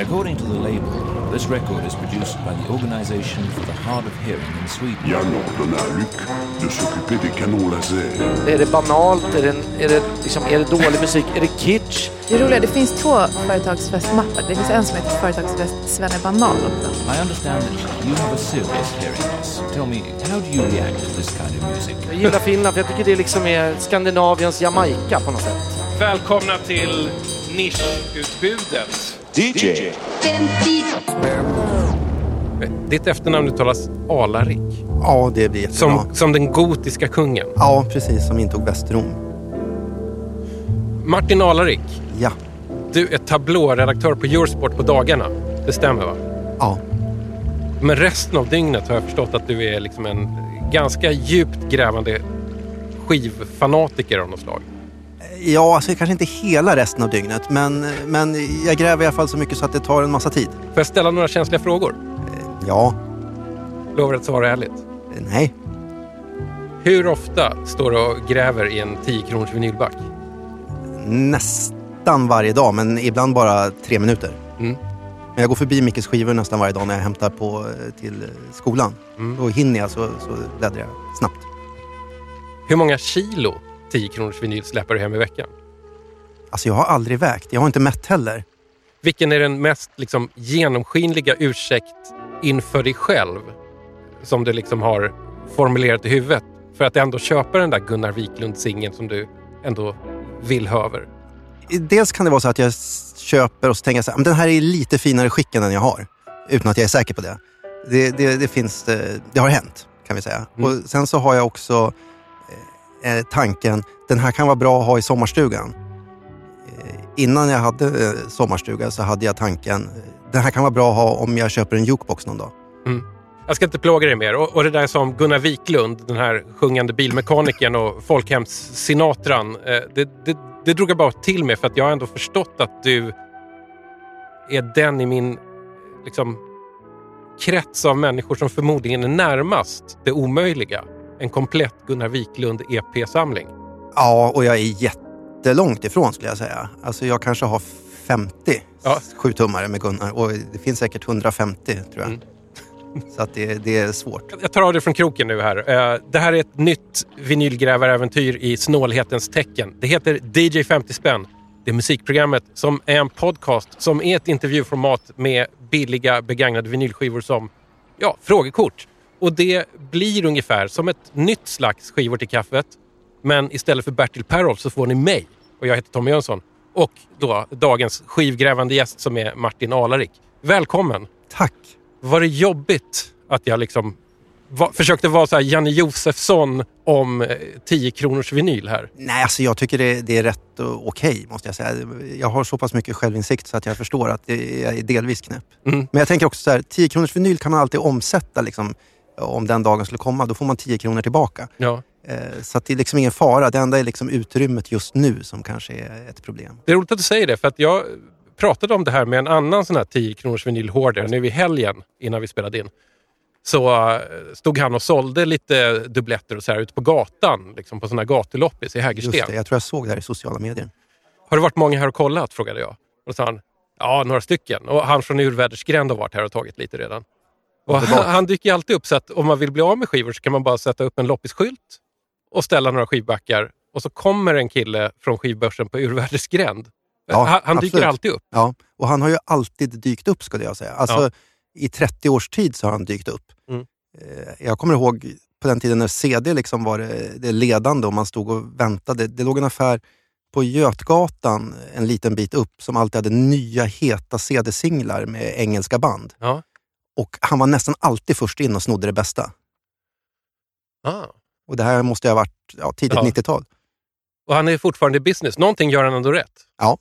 According to the label, this record is produced by the Organization for the Hard of Hearing in Sweden. Den är lyck de s'occuper des canons laser. Är det banalt? Är det, är det, liksom, är det dålig musik? Är det kitsch? Det är roliga, det finns två företagsfestmappar. Det finns en som heter Företagsfest Svenne också. I understand that you have a serious hearing loss. Tell me, how do you react to this kind of music? Jag gillar Finland för jag tycker det liksom är Skandinaviens Jamaica på något sätt. Välkomna till nischutbudet. DJ. Ditt efternamn uttalas Alarik. Ja, det blir jättebra. Som, som den gotiska kungen. Ja, precis. Som intog Västrom. Martin Alarik, Ja. du är tablåredaktör på Eurosport på dagarna. Det stämmer va? Ja. Men resten av dygnet har jag förstått att du är liksom en ganska djupt grävande skivfanatiker av något slag. Ja, alltså kanske inte hela resten av dygnet. Men, men jag gräver i alla fall så mycket så att det tar en massa tid. Får jag ställa några känsliga frågor? Ja. Lovar att svara ärligt. Nej. Hur ofta står du och gräver i en 10 kronors vinylback? Nästan varje dag, men ibland bara tre minuter. Mm. Men jag går förbi Mickes skivor nästan varje dag när jag hämtar på eh, till skolan. Mm. Då hinner jag så, så bläddrar jag snabbt. Hur många kilo 10 kronors vinyl släpper du hem i veckan? Alltså jag har aldrig vägt. Jag har inte mätt heller. Vilken är den mest liksom, genomskinliga ursäkt inför dig själv som du liksom har formulerat i huvudet för att ändå köpa den där Gunnar Wiklund-singeln som du ändå vill ha över? Dels kan det vara så att jag köper och så tänker jag så här, "Men den här är lite finare skick än den jag har. Utan att jag är säker på det. Det, det, det finns, det, det har hänt kan vi säga. Mm. Och sen så har jag också eh, tanken, den här kan vara bra att ha i sommarstugan. Eh, innan jag hade eh, sommarstuga så hade jag tanken, eh, den här kan vara bra att ha om jag köper en jukebox någon dag. Mm. Jag ska inte plåga dig mer. Och, och det där som Gunnar Wiklund, den här sjungande bilmekanikern och folkhemssinatran. Eh, det, det, det drog jag bara till med för att jag har ändå förstått att du är den i min liksom, krets av människor som förmodligen är närmast det omöjliga. En komplett Gunnar Wiklund EP-samling. Ja, och jag är jättelångt ifrån skulle jag säga. Alltså jag kanske har 50 Ja. sjutummare med Gunnar och det finns säkert 150 tror jag. Mm. Så att det, det är svårt. Jag tar av det från kroken nu här. Eh, Det här är ett nytt vinylgrävaräventyr i snålhetens tecken. Det heter DJ 50 spänn. Det är musikprogrammet som är en podcast som är ett intervjuformat med billiga begagnade vinylskivor som ja, frågekort. Och det blir ungefär som ett nytt slags skivor till kaffet. Men istället för Bertil Perolf så får ni mig. Och jag heter Tommy Jönsson. Och då dagens skivgrävande gäst som är Martin Alarik. Välkommen! Tack! Var det jobbigt att jag liksom va, försökte vara så här Janne Josefsson om eh, 10 kronors vinyl här? Nej, alltså jag tycker det, det är rätt okej måste jag säga. Jag har så pass mycket självinsikt så att jag förstår att det, jag är delvis knäpp. Mm. Men jag tänker också så här, 10 kronors vinyl kan man alltid omsätta liksom, om den dagen skulle komma. Då får man 10 kronor tillbaka. Ja. Eh, Så att det är liksom ingen fara. Det enda är liksom utrymmet just nu som kanske är ett problem. Det är roligt att du säger det för att jag pratade om det här med en annan sån här 10 kronors vinylhoarder nu i helgen innan vi spelade in. Så eh, stod han och sålde lite dubbletter och så här ute på gatan, liksom på såna här gatuloppis i Just Hägersten. det, jag tror jag såg det här i sociala medier. Har det varit många här och kollat? frågade jag. Och då sa han, ja några stycken. Och han från Urvädersgränd har varit här och tagit lite redan. Och han, han dyker alltid upp så att om man vill bli av med skivor så kan man bara sätta upp en loppisskylt och ställa några skivbackar och så kommer en kille från skivbörsen på Urvädersgränd. Ja, han han dyker alltid upp. Ja, och han har ju alltid dykt upp skulle jag säga. Alltså, Ja. I 30 års tid så har han dykt upp. Mm. Eh, Jag kommer ihåg på den tiden när CD liksom var det, det ledande och man stod och väntade. Det låg en affär på Götgatan en liten bit upp som alltid hade nya heta CD-singlar med engelska band. Ja. Och han var nästan alltid först in och snodde det bästa. Ah. Och det här måste ha varit ja, tidigt Ja. 90-tal. Och han är fortfarande i business. Någonting gör han ändå rätt. Ja.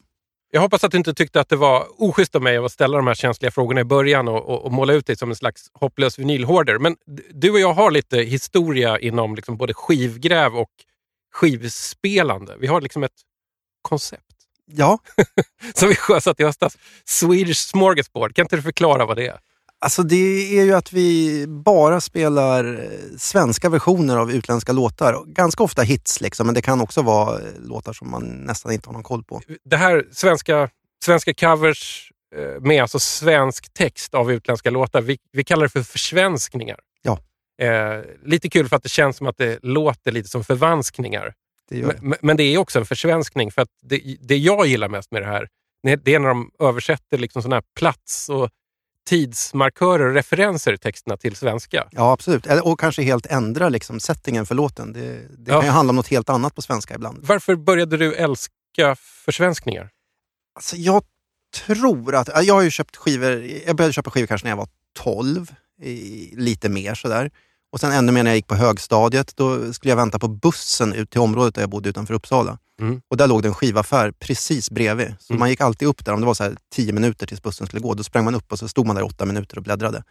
Jag hoppas att du inte tyckte att det var oschysst av mig att ställa de här känsliga frågorna i början och, och, och måla ut dig som en slags hopplös vinylhoarder. Men du och jag har lite historia inom liksom både skivgräv och skivspelande. Vi har liksom ett koncept Ja, som vi sjösatte i höstas. Swedish Smorgasbord. Kan inte du förklara vad det är? Alltså det är ju att vi bara spelar eh, svenska versioner av utländska låtar. Ganska ofta hits liksom, men det kan också vara eh, låtar som man nästan inte har någon koll på. Det här svenska, svenska covers, eh, med alltså svensk text av utländska låtar. Vi, vi kallar det för försvenskningar. Ja. Eh, lite kul för att det känns som att det låter lite som förvanskningar. Det gör det. Men, men det är också en försvenskning. För att det, det jag gillar mest med det här, det är när de översätter liksom såna här plats och tidsmarkörer och referenser i texterna till svenska. Ja, absolut. Och kanske helt ändra liksom, settingen för låten. Det, det Ja. kan ju handla om något helt annat på svenska ibland. Varför började du älska försvenskningar? Alltså, jag tror att... ja, Jag har ju köpt skivor... Jag började köpa skivor kanske när jag var 12. I, lite mer sådär. Och sen ännu mer när jag gick på högstadiet. Då skulle jag vänta på bussen ut till området där jag bodde utanför Uppsala. Mm. Och där låg det en skivaffär precis bredvid. Så Mm. man gick alltid upp där. Om det var så här tio minuter tills bussen skulle gå, då sprang man upp och så stod man där åtta minuter och bläddrade.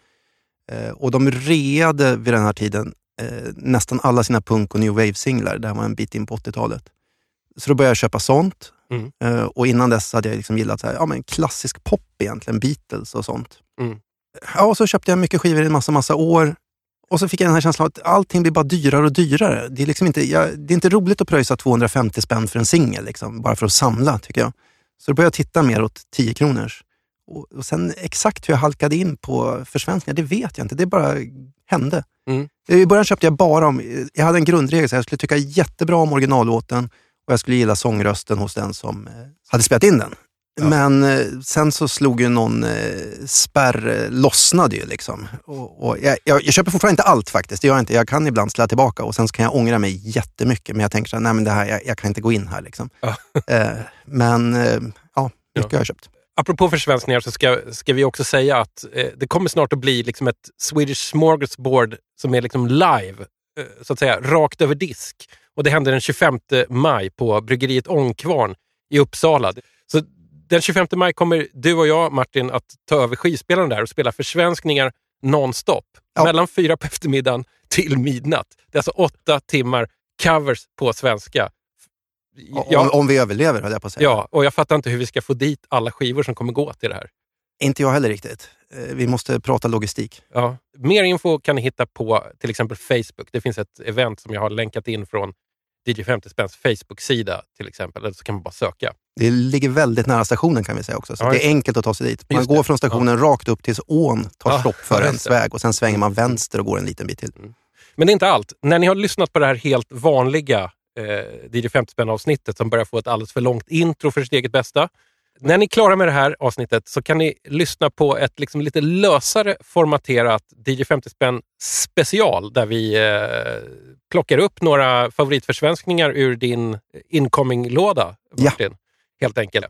Eh, och de reade vid den här tiden eh, nästan alla sina punk och new wave-singlar. Det här var en bit in på 80-talet. Så då började jag köpa sånt. Mm. Eh, och innan dess hade jag liksom gillat så här, ja, men klassisk pop egentligen, Beatles och sånt. Mm. Ja, och så köpte jag mycket skivor i en massa, massa år. Och så fick jag den här känslan att allting blir bara dyrare och dyrare. Det är, liksom inte, jag, det är inte roligt att pröjsa 250 spänn för en singel, liksom, bara för att samla tycker jag. Så då började jag titta mer åt 10 kronors. Och, och sen exakt hur jag halkade in på försvenskningar, det vet jag inte. Det bara hände. Mm. I början köpte jag bara om, jag hade en grundregel, så jag skulle tycka jättebra om originallåten och jag skulle gilla sångrösten hos den som eh, hade spelat in den. Ja. Men eh, sen så slog ju någon eh, spärr, eh, lossnade ju liksom. Och, och jag, jag, jag köper fortfarande inte allt faktiskt, det gör jag inte. Jag kan ibland slå tillbaka och sen så kan jag ångra mig jättemycket. Men jag tänker så här, nej men det här, jag, jag kan inte gå in här liksom. Ja. Eh, men eh, ja, mycket Ja. har jag köpt. Apropå försvenskningar så ska, ska vi också säga att det kommer snart att bli liksom ett Swedish Smorgasbord som är liksom live, så att säga, rakt över disk. Och Det händer den 25 maj på bryggeriet Ångkvarn i Uppsala. Så den 25 maj kommer du och jag, Martin, att ta över skivspelaren där och spela försvenskningar nonstop. Ja. Mellan fyra på eftermiddagen till midnatt. Det är alltså åtta timmar covers på svenska. Ja, Om, om vi överlever höll jag på att säga. ja, och jag fattar inte hur vi ska få dit alla skivor som kommer gå till det här. Inte jag heller riktigt. Eh, vi måste prata logistik. Ja. Mer info kan ni hitta på till exempel Facebook. Det finns ett event som jag har länkat in från DJ 50 Spänns Facebook-sida till exempel. Eller så kan man bara söka. Det ligger väldigt nära stationen kan vi säga också, så Ja, det är enkelt att ta sig dit. Man går det. från stationen rakt upp tills ån tar Ja, stopp för ja, ens det. väg och sen svänger man vänster och går en liten bit till. Men det är inte allt. När ni har lyssnat på det här helt vanliga eh, DJ 50 spänn avsnittet som börjar få ett alldeles för långt intro för sitt eget bästa. När ni är klara med det här avsnittet så kan ni lyssna på ett liksom lite lösare formaterat DJ 50 spänn special där vi eh, plockar upp några favoritförsvenskningar ur din incoming-låda, Ja. Martin. Helt enkelt.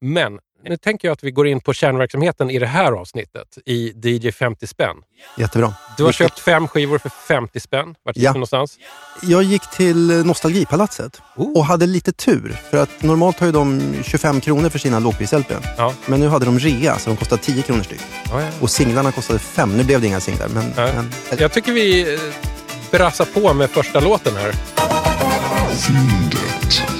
Men nu tänker jag att vi går in på kärnverksamheten i det här avsnittet i DJ 50 spänn. Jättebra. Du har Vilket- köpt fem skivor för 50 spänn. Vart gick Ja. du någonstans? Jag gick till eh, Nostalgipalatset Oh. och hade lite tur. För att normalt har ju de 25 kronor för sina lågpris-LP. Ja. Men nu hade de rea, så de kostade 10 kronor styck. Ja, ja. Och singlarna kostade 5. Nu blev det inga singlar, men... Men Jag tycker vi eh, brassar på med första låten här. Fyndet.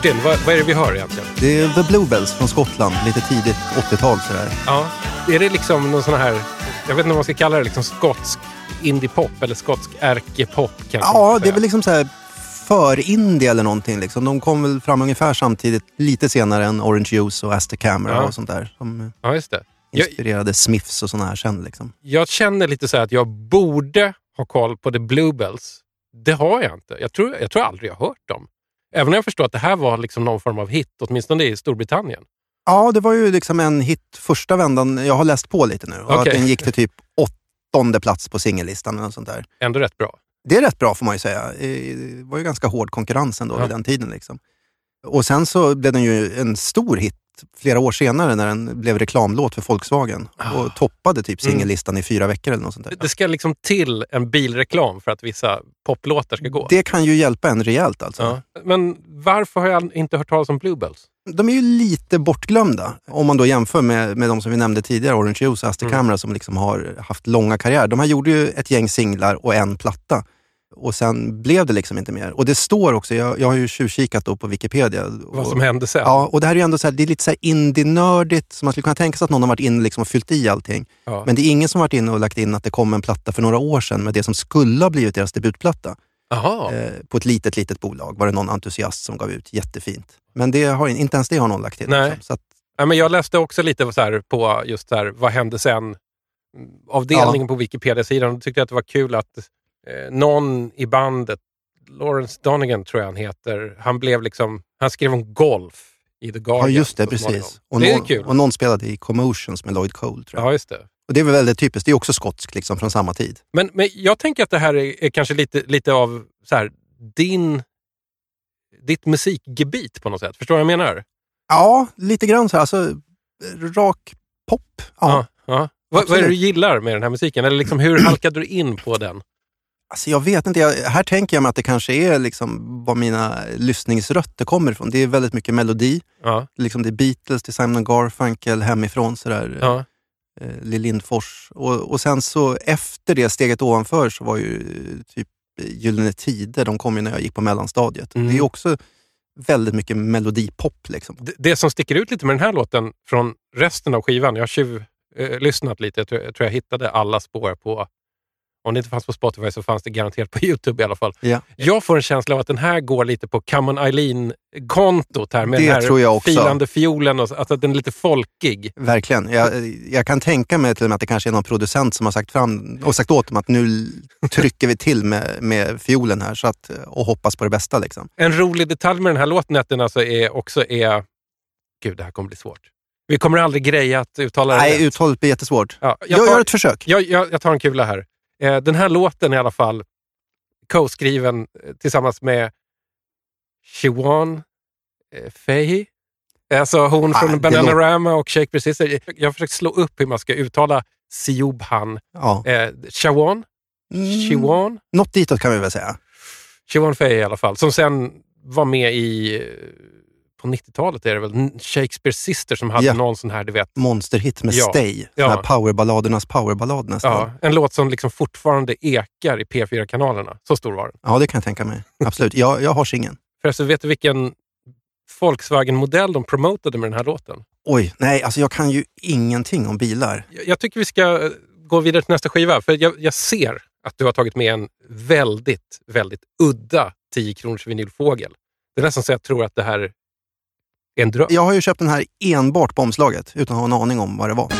Martin, vad, vad är det vi hör egentligen? Det är The Bluebells från Skottland, lite tidigt 80-tal sådär. Ja, är det liksom någon sån här, jag vet inte vad man ska kalla det, liksom skotsk indie-pop eller skotsk ärkepop kanske? Ja, det är väl liksom så här för indie eller någonting. Liksom. De kom väl fram ungefär samtidigt, lite senare än Orange Juice och Aster Camera Ja. och sånt där. Som eh, Ja, just det. Jag, inspirerade Smiths och såna här sen. Liksom. jag känner lite så här att jag borde ha koll på The Bluebells. Det har jag inte. Jag tror, jag tror aldrig jag har hört dem. Även om jag förstår att det här var liksom någon form av hit, åtminstone i Storbritannien. Ja, det var ju liksom en hit första vändan. Jag har läst på lite nu. Och Okej. att den gick till typ åttonde plats på singellistan eller något sånt där. Ändå rätt bra. Det är rätt bra får man ju säga. Eh, Det var ju ganska hård konkurrens ändå Ja. vid den tiden. Liksom. Och sen så blev den ju en stor hit flera år senare när den blev reklamlåt för Volkswagen och toppade typ singellistan i fyra veckor eller något sånt där. Det, det ska liksom till en bilreklam för att vissa poplåtar ska gå. Det kan ju hjälpa en rejält alltså. Ja. Men varför har jag inte hört talas om Bluebells? De är ju lite bortglömda om man då jämför med, med de som vi nämnde tidigare, Orange Juice och Aster Mm. Camera som liksom har haft långa karriärer. De här gjorde ju ett gäng singlar och en platta. Och sen blev det liksom inte mer. Och det står också, jag, jag har ju tjuvkikat på Wikipedia. Vad och, som hände sen? Ja, och det här är ju ändå så här, det är lite så här indie-nördigt, så man skulle kunna tänka sig att någon har varit inne liksom och fyllt i allting. Ja. Men det är ingen som har varit inne och lagt in att det kom en platta för några år sedan med det som skulle ha blivit deras debutplatta. Eh, på ett litet, litet bolag var det någon entusiast som gav ut. Jättefint. Men det har, inte ens det har någon lagt till. Nej. Liksom. Så att, Ja, men jag läste också lite så på just så här, vad hände sen? Avdelningen på Wikipedia-sidan. Då tyckte jag att det var kul att eh, någon i bandet, Lawrence Donegan tror jag han heter, han blev liksom, han skrev om golf i The ja, Guardian. just det. Precis. Och det är någon, kul. Och någon spelade i Commotions med Lloyd Cole. Tror jag. Ja, just det. Och det är väl väldigt typiskt. Det är också skotskt liksom, från samma tid. Men, men jag tänker att det här är, är kanske lite, lite av så här, din, ditt musikgebit på något sätt. Förstår du vad jag menar? Ja, lite grann så här. Alltså, rak pop. Ja. ja. Vad, vad är det du gillar med den här musiken? Eller liksom, hur halkade du in på den? Alltså, jag vet inte. Jag, här tänker jag mig att det kanske är liksom var mina lyssningsrötter kommer ifrån. Det är väldigt mycket melodi. Ja, Liksom det är Beatles, är Simon Garfunkel, hemifrån sådär. ja. eh, Lill Lindfors. Och, och sen så efter det steget ovanför så var ju eh, typ Gyllene Tider, de kom ju när jag gick på mellanstadiet. Mm. Det är också väldigt mycket melodipop. Liksom. Det, det som sticker ut lite med den här låten från resten av skivan, jag har tjuv, eh, lyssnat lite, jag tror, jag tror jag hittade alla spår på, om det inte fanns på Spotify så fanns det garanterat på YouTube i alla fall. Ja. Jag får en känsla av att den här går lite på Come on Eileen-kontot här med Det den här tror jag också. filande fiolen, och, så- alltså att den är lite folkig. Verkligen. Jag, jag kan tänka mig till och med att det kanske är någon producent som har sagt, fram, och sagt åt dem att nu trycker vi till med, med fiolen här så att, och hoppas på det bästa. Liksom. En rolig detalj med den här låten är att den alltså är, också är... Gud, det här kommer bli svårt. Vi kommer aldrig greja att uttala det Nej, rätt. uttalet blir jättesvårt. Ja, Jag, tar- gör ett försök. Jag, jag, jag tar en kula här. Eh, den här låten i alla fall co-skriven eh, tillsammans med Siobhan eh, Fahey. Alltså hon Ah, från Bananarama och Shakespeare Sister. Jag har försökt slå upp hur man ska uttala Siobhan. Ja. Eh, Siobhan? Mm, något ditåt kan vi väl säga. Siobhan Fahey i alla fall. Som sen var med i... På 90-talet är det väl Shakespeare Sister som hade Ja. någon sån här, du vet. Monsterhit med Ja. Stay. Ja. Powerballadernas powerballad nästan. Ja, en låt som liksom fortfarande ekar i P4-kanalerna. Så stor var den. Ja, det kan jag tänka mig. Absolut. Jag, jag har singeln. Förresten, vet du vilken Volkswagen-modell de promotade med den här låten? Oj, nej, alltså jag kan ju ingenting om bilar. Jag, jag tycker vi ska eh, gå vidare till nästa skiva, för jag, jag ser att du har tagit med en väldigt, väldigt udda 10 kronors vinylfågel. Det är nästan så jag tror att det här är en dröm. Jag har ju köpt den här enbart på omslaget utan att ha en aning om vad det var.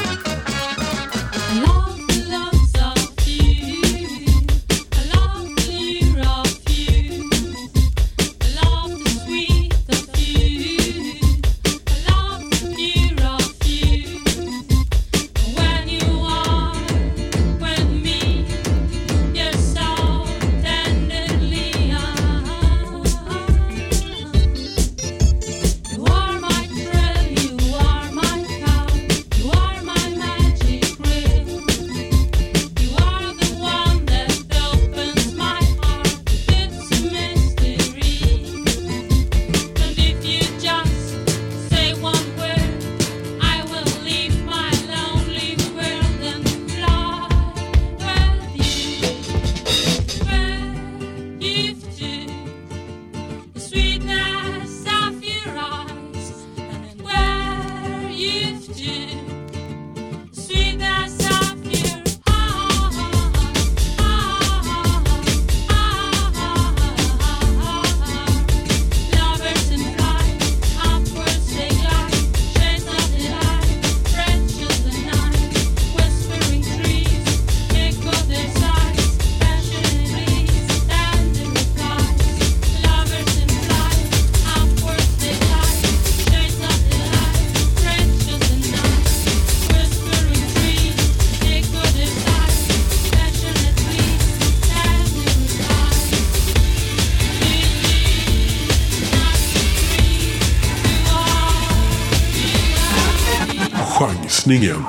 Chansningen.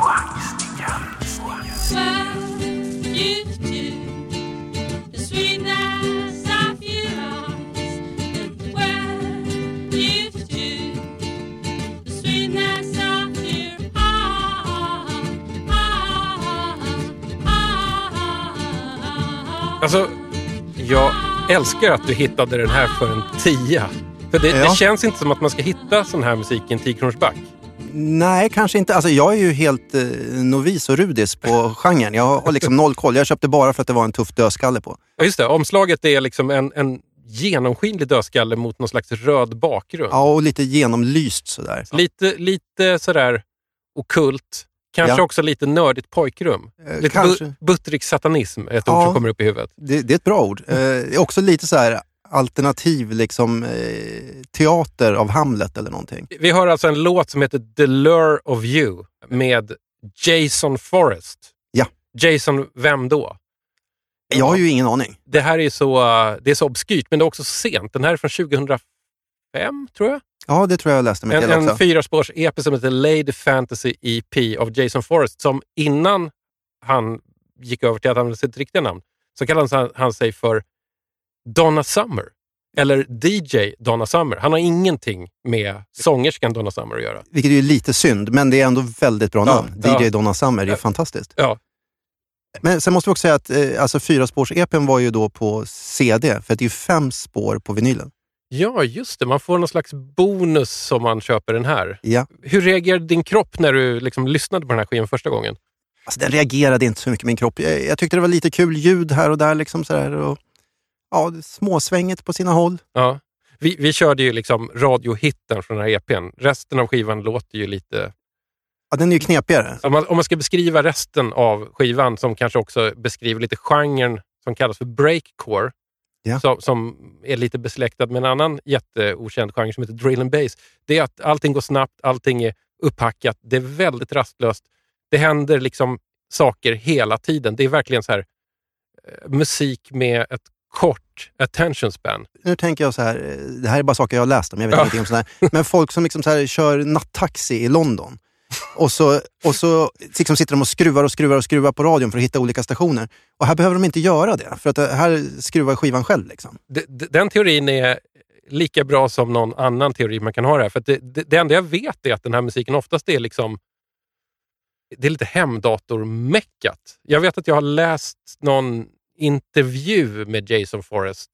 Alltså, jag älskar att du hittade den här för en tia. För det, Ja. det känns inte som att man ska hitta sån här musik i en 10 kronors back. Nej, kanske inte. Alltså, jag är ju helt eh, novis och rudis på genren. Jag har liksom noll koll. Jag köpte bara för att det var en tuff dödskalle på. Ja, just det. Omslaget är liksom en, en genomskinlig dödskalle mot någon slags röd bakgrund. Ja, och lite genomlyst sådär. Lite, lite sådär okult. Kanske Ja. också lite nördigt pojkrum. Eh, Lite bu- buttrick satanism är ett ord Ja. som kommer upp i huvudet. Det, det är ett bra ord. Eh, också lite så här alternativ liksom, eh, teater av Hamlet eller någonting. Vi har alltså en låt som heter The Lure of You med Jason Forrest. Ja. Jason, vem då? Jag har ju ingen aning. Det här är så, det är så obskyrt, men det är också sent. Den här är från 2005, tror jag. Ja, det tror jag jag läste mig En, till en också. fyraspårs EP som heter Lady Fantasy EP av Jason Forrest som innan han gick över till att använda sitt riktiga namn så kallade han, han sig för Donna Summer. Eller DJ Donna Summer. Han har ingenting med sångerskan Donna Summer att göra. Vilket är lite synd, men det är ändå väldigt bra Ja, namn. ja. DJ Donna Summer, det är fantastiskt. Ja, Men sen måste vi också säga att eh, alltså, fyraspårs-EPn var ju då på CD, för det är ju fem spår på vinylen. ja just det. Man får någon slags bonus om man köper den här. Ja. Hur reagerade din kropp när du liksom lyssnade på den här skivan första gången? Alltså, den reagerade inte så mycket min kropp. Jag, jag tyckte det var lite kul ljud här och där. Liksom sådär, och, ja, småsvänget på sina håll. Ja. Vi, vi körde ju liksom radiohitten från den här EPn. Resten av skivan låter ju lite Ja, den är ju knepigare. Om man, om man ska beskriva resten av skivan som kanske också beskriver lite genren som kallas för breakcore, Ja. som, som är lite besläktad med en annan jätteokänd genre som heter drill and bass. Det är att allting går snabbt, allting är upphackat, det är väldigt rastlöst. Det händer liksom saker hela tiden. Det är verkligen så här eh, musik med ett kort attention span. Nu tänker jag så här, eh, det här är bara saker jag har läst om, jag vet Ja. ingenting om sådär. Men folk som liksom så här, kör nattaxi i London och så, och så liksom sitter de och skruvar och skruvar och skruvar på radion för att hitta olika stationer. Och här behöver de inte göra det, för att det här skruvar skivan själv. Liksom. Den teorin är lika bra som någon annan teori man kan ha det här. För det, det, det enda jag vet är att den här musiken oftast är liksom det är lite hemdatormäckat. Jag vet att jag har läst någon intervju med Jason Forrest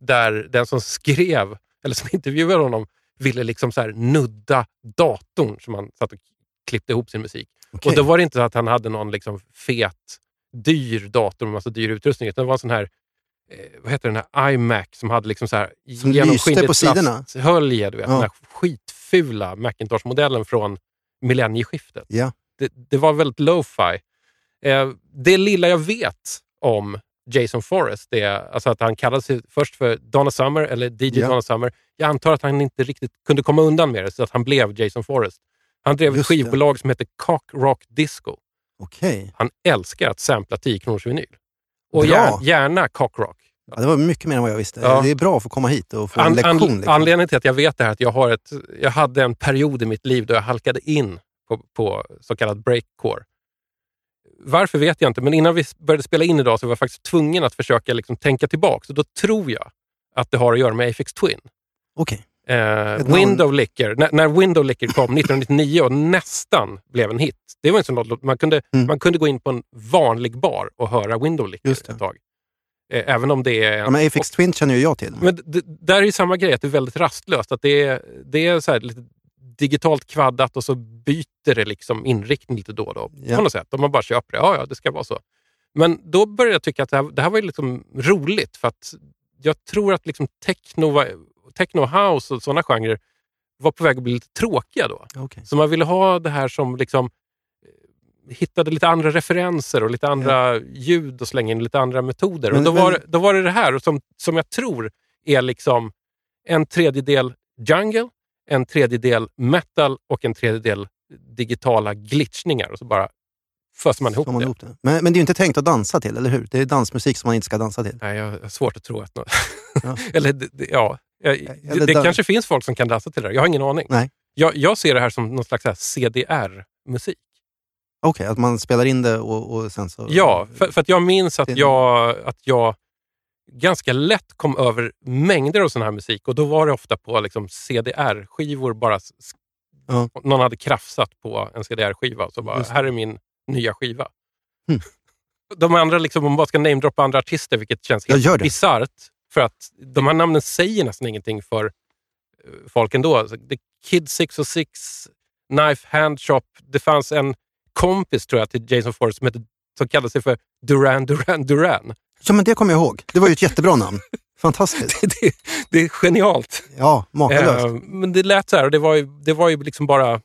där den som skrev, eller som intervjuade honom, ville liksom så här nudda datorn som han satt och klippte ihop sin musik. Okej. Och då var det inte så att han hade någon liksom fet, dyr dator med massa dyr utrustning, utan det var en sån här eh, vad heter den här iMac som hade liksom så här Som lyste på sidorna? plasthölje, du vet. Ja. Den här skitfula Macintosh-modellen från millennieskiftet. Ja. Det, det var väldigt lo-fi. Eh, det lilla jag vet om Jason Forrest det alltså att han kallade sig först för Donna Summer, eller DJ Ja. Donna Summer. Jag antar att han inte riktigt kunde komma undan med det, så att han blev Jason Forrest. Han drev ett Just det. skivbolag som heter Cock Rock Disco. Okej. Han älskar att sampla 10 kronors vinyl. Och Bra. gärna, gärna Cock Rock. Ja, det var mycket mer än vad jag visste. Ja. Det är bra att få komma hit och få en An, lektion. an, liksom. Anledningen till att jag vet det här är att jag, har ett, jag hade en period i mitt liv då jag halkade in på, på så kallad breakcore. Varför vet jag inte, men innan vi började spela in idag så var jag faktiskt tvungen att försöka liksom tänka tillbaka. Så då tror jag att det har att göra med Aphex Twin. Okej. Eh. Window Licker, när, när Window Licker kom 1999 och nästan blev en hit. Det var en sån man kunde, Mm. man kunde gå in på en vanlig bar och höra Window Licker det. ett tag. Eh, även om det är... Ja, men Aphex Twin känner ju jag till. Men d- d- där är ju samma grej, att det är väldigt rastlöst. Att det är, det är så här lite digitalt kvaddat och så byter det liksom inriktning lite då och då. Ja. På något sätt. Om man bara köper det, ja, ja, det ska vara så. Men då började jag tycka att det här, det här var liksom roligt för att jag tror att liksom techno, techno house och sådana genrer var på väg att bli lite tråkiga då. Okej. Så man ville ha det här som liksom eh, hittade lite andra referenser och lite andra ljud och slänga in lite andra metoder. Men- och då, men- var, då var det det här som, som jag tror är liksom en tredjedel jungle, en tredjedel metal och en tredjedel digitala glitchningar. Och så bara föser man ihop man det. ihop det. Men, men det är ju inte tänkt att dansa till, eller hur? Det är dansmusik som man inte ska dansa till. Nej, jag har svårt att tro att något... Ja. Eller ja, Eller det, det kanske finns folk som kan dansa till det. Jag har ingen aning. Nej. Jag, jag ser det här som någon slags så här CDR musik. Okej, att man spelar in det och, och sen så... Ja, för, för att jag minns att jag, att jag ganska lätt kom över mängder av sån här musik och då var det ofta på liksom CDR-skivor. bara Ja. Någon hade krafsat på en CDR-skiva så bara, Just här är min nya skiva. Hmm. De andra, liksom, om man bara ska namedroppa andra artister, vilket känns helt bisarrt, för att de här namnen säger nästan ingenting för eh, folk ändå. Alltså, The Kid 606, Knife Hand Shop. Det fanns en kompis tror jag till Jason Forrest som, hette, som kallade sig för Duran Duran Duran. Ja, men det kommer jag ihåg. Det var ju ett jättebra namn. Fantastiskt. det, det är genialt. Ja, makalöst. Eh, men det lät så här och det var ju, det var ju liksom bara...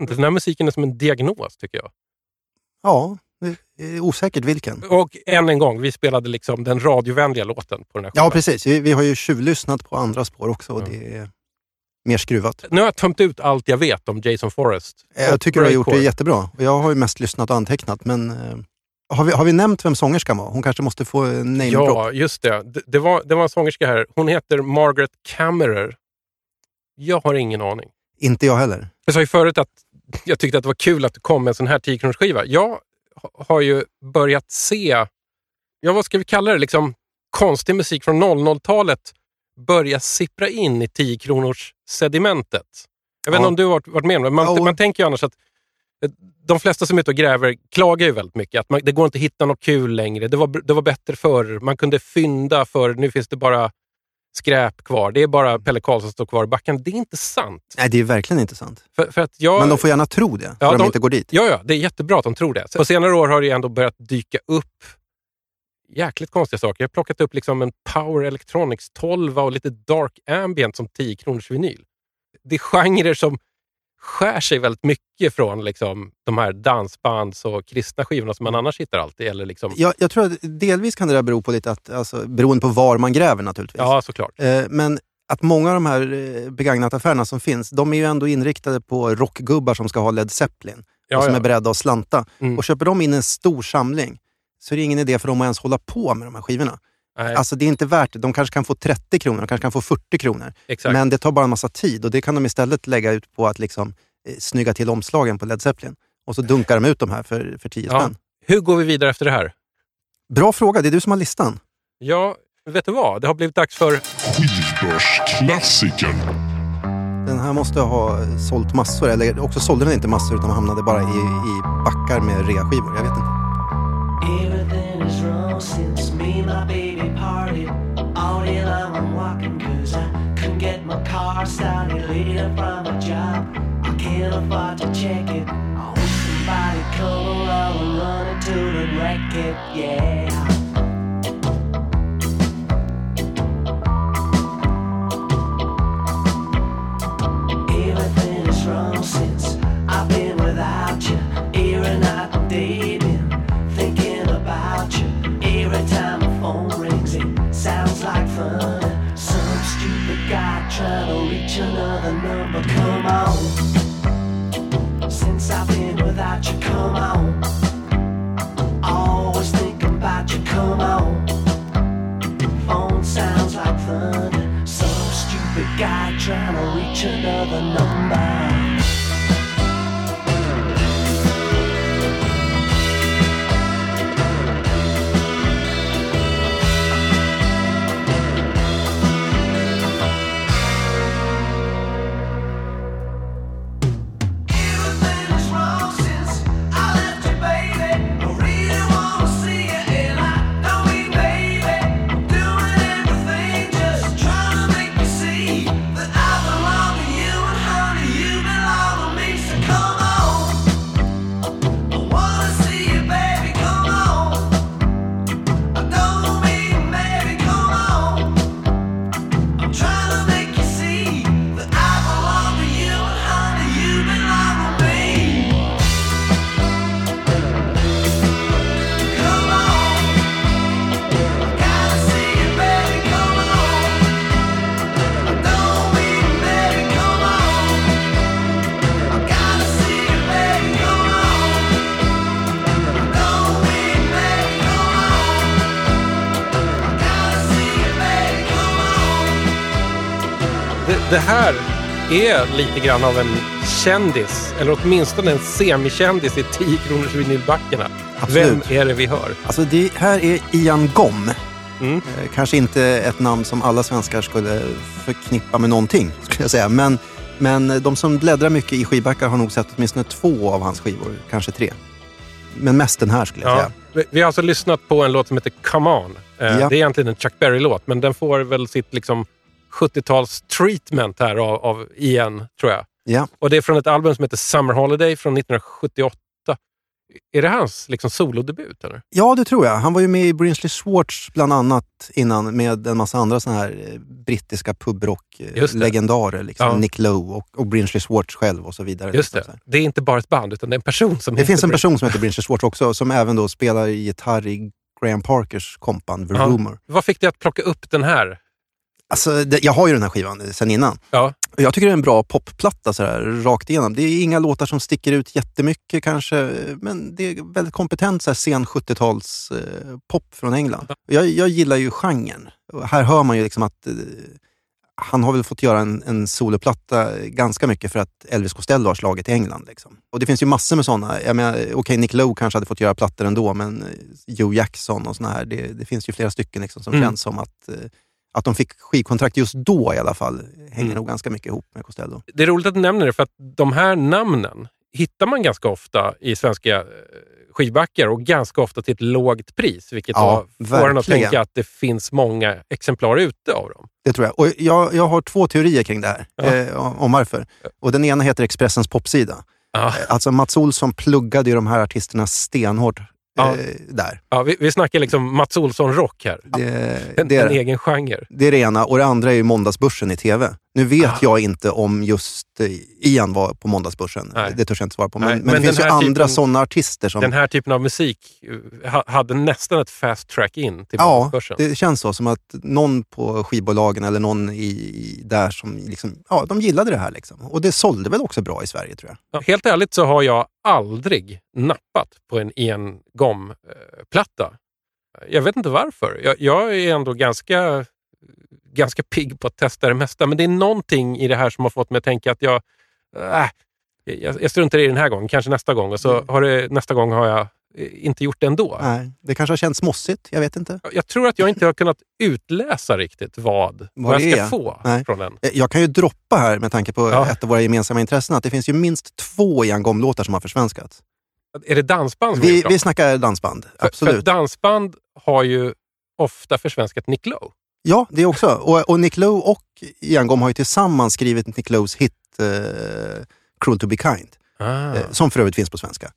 Inte den här musiken är som en diagnos tycker jag. Ja, det är osäkert vilken. Och än en gång, vi spelade liksom den radiovänliga låten på den här skivan. Ja, precis. Vi, vi har ju tjuvlyssnat på andra spår också och Ja. det är mer skruvat. Nu har jag tömt ut allt jag vet om Jason Forrest. Jag och tycker du har gjort det jättebra. Jag har ju mest lyssnat och antecknat, men eh, har, vi, har vi nämnt vem sångerskan var? Hon kanske måste få name drop. Ja, just det. det. Det var, det var en sångerska här. Hon heter Margaret Kammerer. Jag har ingen aning. Inte jag heller. Jag sa ju förut att jag tyckte att det var kul att det kom en sån här 10 skiva. Jag ha- har ju börjat se, ja vad ska vi kalla det, liksom konstig musik från 00-talet börja sippra in i 10 kronors sedimentet. Jag vet inte Ja. om du har varit, med om det, man, Jo. man tänker ju annars att eh, de flesta som är ute och gräver klagar ju väldigt mycket. Att man, det går inte att hitta något kul längre. Det var, det var bättre förr. Man kunde fynda förr. Nu finns det bara skräp kvar. Det är bara Pelle Karlsson som står kvar i backen. Det är inte sant. Nej, det är verkligen inte sant. För, för att jag, Men de får gärna tro det, för Ja, de, de- inte går dit. Ja, ja, det är jättebra att de tror det. På senare år har det ändå börjat dyka upp jäkligt konstiga saker. Jag har plockat upp liksom en Power Electronics 12 och lite Dark Ambient som 10 kronors vinyl. Det är genrer som skär sig väldigt mycket från liksom, de här dansbands och kristna skivorna som man annars hittar alltid. Eller liksom, Jag, jag tror att delvis kan det där bero på lite att, alltså, beroende på var man gräver naturligtvis. ja, såklart. Eh, men att många av de här eh, begagnataffärerna som finns, de är ju ändå inriktade på rockgubbar som ska ha Led Zeppelin och Ja, som ja. är beredda att slanta. Mm. Och köper de in en stor samling så är det ingen idé för dem att ens hålla på med de här skivorna. Nej, Alltså det är inte värt det. De kanske kan få 30 kronor, de kanske kan få 40 kronor. exakt. Men det tar bara en massa tid och det kan de istället lägga ut på att liksom, eh, snygga till omslagen på Led Zeppelin. Och så dunkar de ut de här för, för 10 Ja. spänn. Hur går vi vidare efter det här? Bra fråga, det är du som har listan. Ja, vet du vad? Det har blivit dags för... Skivbörsklassikern. Den här måste ha sålt massor, eller också sålde den inte massor utan hamnade bara i, i backar med reaskivor. Jag vet inte. Everything is wrong since me and my baby parted. All day long I'm walking cause I couldn't get my car started later from a job. I can't afford to check it. I wish somebody come along and run into the wreck it, yeah. Trying to reach another number. Det, här är lite grann av en kändis, eller åtminstone en semikändis i 10 kronors vinylbackarna. Vem är det vi hör? Alltså det här är Ian Gom. Mm. Eh, Kanske inte ett namn som alla svenskar skulle förknippa med någonting, skulle jag säga. Men, men de som bläddrar mycket i skivbackar har nog sett åtminstone två av hans skivor, kanske tre. Men mest den här skulle jag Ja. säga. Vi- Vi har alltså lyssnat på en låt som heter Come On. Eh, Ja. Det är egentligen en Chuck Berry-låt, men den får väl sitt liksom 70-tals treatment här av, av Ian, tror jag. Ja. Och det är från ett album som heter Summer Holiday från 1978. Är det hans liksom, solodebut? Eller? ja, det tror jag. Han var ju med i Brinsley Schwartz bland annat innan med en massa andra såna här eh, brittiska pubrock-legendarer. Liksom. Ja. Nick Lowe och, och Brinsley Schwartz själv och så vidare. Just liksom, det. här. Det är inte bara ett band, utan det är en person som Det finns en person som heter Brinsley Schwartz också som även då spelar gitarr i Graham Parkers kompan The Ja. Rumor. Vad fick dig att plocka upp den här? Alltså, det, jag har ju den här skivan sen innan. Ja. Och jag tycker det är en bra popplatta så här, rakt igenom. Det är inga låtar som sticker ut jättemycket kanske, men det är väldigt kompetent så här, sen 70-tals eh, pop från England. Jag, jag gillar ju genren. Och här hör man ju liksom att eh, han har väl fått göra en, en soloplatta ganska mycket för att Elvis Costello har slagit i England. Liksom. Och det finns ju massor med sådana. Okej, Nick Lowe kanske hade fått göra plattor ändå, men eh, Joe Jackson och såna här, det, det finns ju flera stycken liksom, som Mm. känns som att eh, att de fick skivkontrakt just då i alla fall hänger Mm. nog ganska mycket ihop med Costello. Det är roligt att du nämner det, för att de här namnen hittar man ganska ofta i svenska eh, skivbackar och ganska ofta till ett lågt pris, vilket Ja, får en att tänka att det finns många exemplar ute av dem. Det tror jag. Och jag, jag har två teorier kring det här, Ja. eh, om varför. Och den ena heter Expressens popsida. Ja. Alltså Mats Olsson pluggade ju de här artisterna stenhårt eh, Ja. där. Ja, vi, vi snackar liksom Mats Olsson-rock här. Det, En, det, är, en egen genre. det är det ena. Och det andra är ju Måndagsbörsen i TV. Nu vet Ah. jag inte om just eh, Ian var på Måndagsbörsen. Nej. Det törs jag inte svara på. Men, men, men det finns ju andra typen- sådana artister som... Den här typen av musik eh, ha, hade nästan ett fast track in till Ja, Måndagsbörsen. det känns så. Som att någon på skivbolagen eller någon i, i, där som liksom, ja, de gillade det här. Liksom. Och det sålde väl också bra i Sverige tror jag. Ja, helt ärligt så har jag aldrig nappat på en Ian Gom-platta. Jag vet inte varför. Jag, jag är ändå ganska, ganska pigg på att testa det mesta, men det är någonting i det här som har fått mig att tänka att jag, äh, jag, jag struntar i det den här gången, kanske nästa gång. Och så Mm. har det, nästa gång har jag eh, inte gjort det ändå. Nej, det kanske har känts mossigt, jag vet inte. Jag tror att jag inte har kunnat utläsa riktigt vad, vad, jag ska är. få Nej. från den. Eh, Jag kan ju droppa här med tanke på Ja. ett av våra gemensamma intressen att det finns ju minst två Ian Gom-låtar som har försvenskats. Är det dansband som Vi, vi snackar dansband, För, för absolut. dansband har ju ofta försvenskat Nick Lowe. Ja, det också. Och, och Nick Lowe och Ian Gom har ju tillsammans skrivit Nick Lowe's hit eh, Cruel to be kind. Ah. Eh, som för övrigt finns på svenska.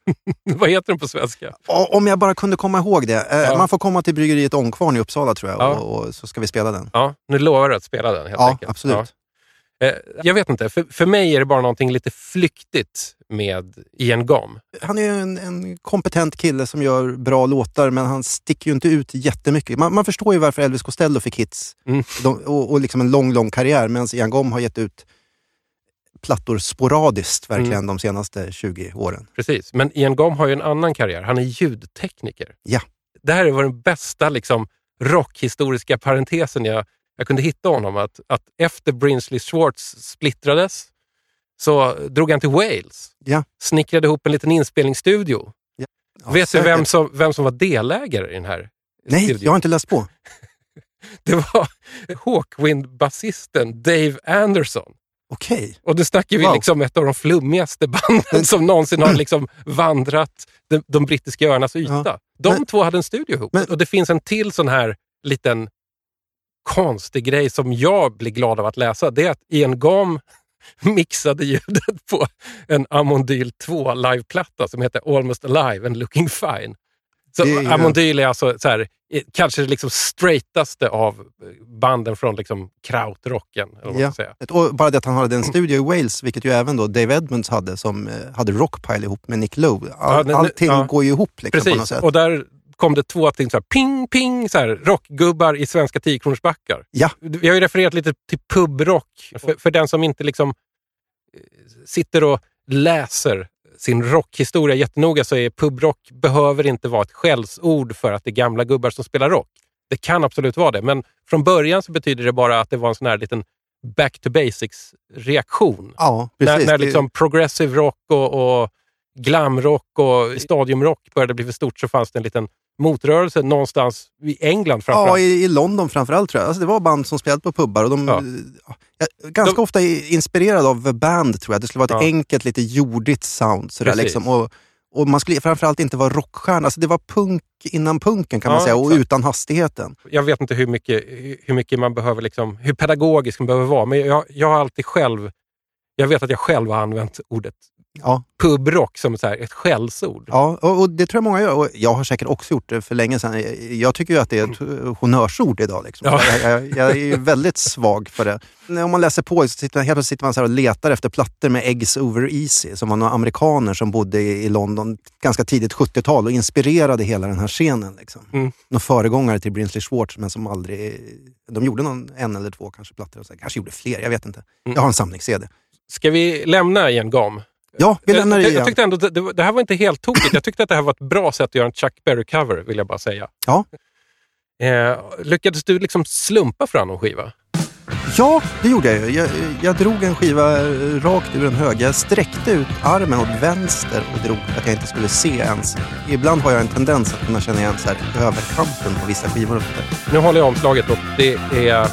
Vad heter den på svenska? Och, om jag bara kunde komma ihåg det. Eh, Ja. Man får komma till bryggeriet Ångkvarn i Uppsala tror jag Ja. och, och så ska vi spela den. Ja, nu lovar du att spela den helt Ja, enkelt. absolut. Ja. Eh, Jag vet inte, för, för mig är det bara någonting lite flyktigt med Ian Gom. Han är ju en, en kompetent kille som gör bra låtar men han sticker ju inte ut jättemycket. Man, man förstår ju varför Elvis Costello fick hits Mm. De, och, och liksom en lång, lång karriär medan Ian Gom har gett ut plattor sporadiskt verkligen Mm. de senaste 20 åren. Precis, men Ian Gom har ju en annan karriär. Han är ljudtekniker. Ja. Det här var den bästa liksom, rockhistoriska parentesen jag, jag kunde hitta honom. Att, att efter Brinsley Schwartz splittrades så drog han till Wales. Ja. Snickrade ihop en liten inspelningsstudio. Ja, Vet du säkert. vem som, vem som var delägare i den här Nej, studion? jag har inte läst på. Det var Hawkwind-basisten Dave Anderson. Okej. Och nu snackar vi Wow. liksom ett av de flummigaste banden som någonsin har liksom vandrat de, de brittiska öarnas yta. Ja. De Men- två hade en studio ihop. Men- och det finns en till sån här liten konstig grej som jag blir glad av att läsa. Det är att Ian Gam mixade ljudet på en Amondyl 2 liveplatta som heter Almost Alive and Looking Fine. Så är Amondyl är alltså så här, eh, kanske det liksom straightaste av banden från liksom krautrocken. Ja. bara det att han hade en studio i Wales, vilket ju även då Dave Edmunds hade, som eh, hade Rockpile ihop med Nick Lowe. All, Ja, allting ja. går ju ihop liksom, på något Precis, sätt. och där kom det två ting, så här, ping, ping, så här, rockgubbar i svenska 10-kronorsbackar. Ja. Vi har ju refererat lite till pubrock. För, för den som inte liksom eh, sitter och läser sin rockhistoria jättenoga så är pubrock behöver inte vara ett skällsord för att det är gamla gubbar som spelar rock. Det kan absolut vara det, men från början så betyder det bara att det var en sån här liten back to basics-reaktion. Ja, När, precis. när liksom progressive rock och, och glamrock och stadiumrock började bli för stort så fanns det en liten motrörelse någonstans i England Ja, framförallt. i, i London framförallt tror jag. Alltså, det var band som spelade på pubbar och de... Ja. Ja, ganska De- ofta inspirerade av The Band tror jag. Det skulle vara ett Ja. enkelt, lite jordigt sound. Sådär, liksom. och, och man skulle framförallt inte vara rockstjärna. Alltså, det var punk innan punken kan man Ja, säga och exakt. utan hastigheten. Jag vet inte hur mycket, hur mycket man behöver, liksom, hur pedagogisk man behöver vara, men jag, jag har alltid själv, jag vet att jag själv har använt ordet Ja, pubrock som så ett skällsord. ja och, det tror jag många gör. Och jag har säkert också gjort det för länge sedan. Jag, tycker ju att det är ett eh, honnörsord idag. Liksom. Ja. Jag, jag, jag är ju väldigt svag för det. Om man läser på så sitter man, helt plötsligt sitter man så och letar efter plattor med Eggs Over Easy som var några amerikaner som bodde i, London ganska tidigt 70-tal och inspirerade hela den här scenen. Liksom. Mm. Någon föregångare till Brinsley Schwartz men som aldrig... De gjorde någon, en eller två kanske plattor. Och så, kanske gjorde fler, jag vet inte. Mm. Jag har en samlings-CD. Ska vi lämna Ian Gam? Ja, vi lämnar det jag, jag igen. tyckte ändå att det, det här var inte helt tokigt. Jag tyckte att det här var ett bra sätt att göra en Chuck Berry-cover, vill jag bara säga. Ja. Eh, lyckades du liksom slumpa fram någon skiva? Ja, det gjorde jag ju. Jag, jag drog en skiva rakt ur en hög. Jag sträckte ut armen åt vänster och drog för att jag inte skulle se ens. Ibland har jag en tendens att kunna känna igen så här överkanten på vissa skivor. sådär. Nu håller jag omslaget och det är,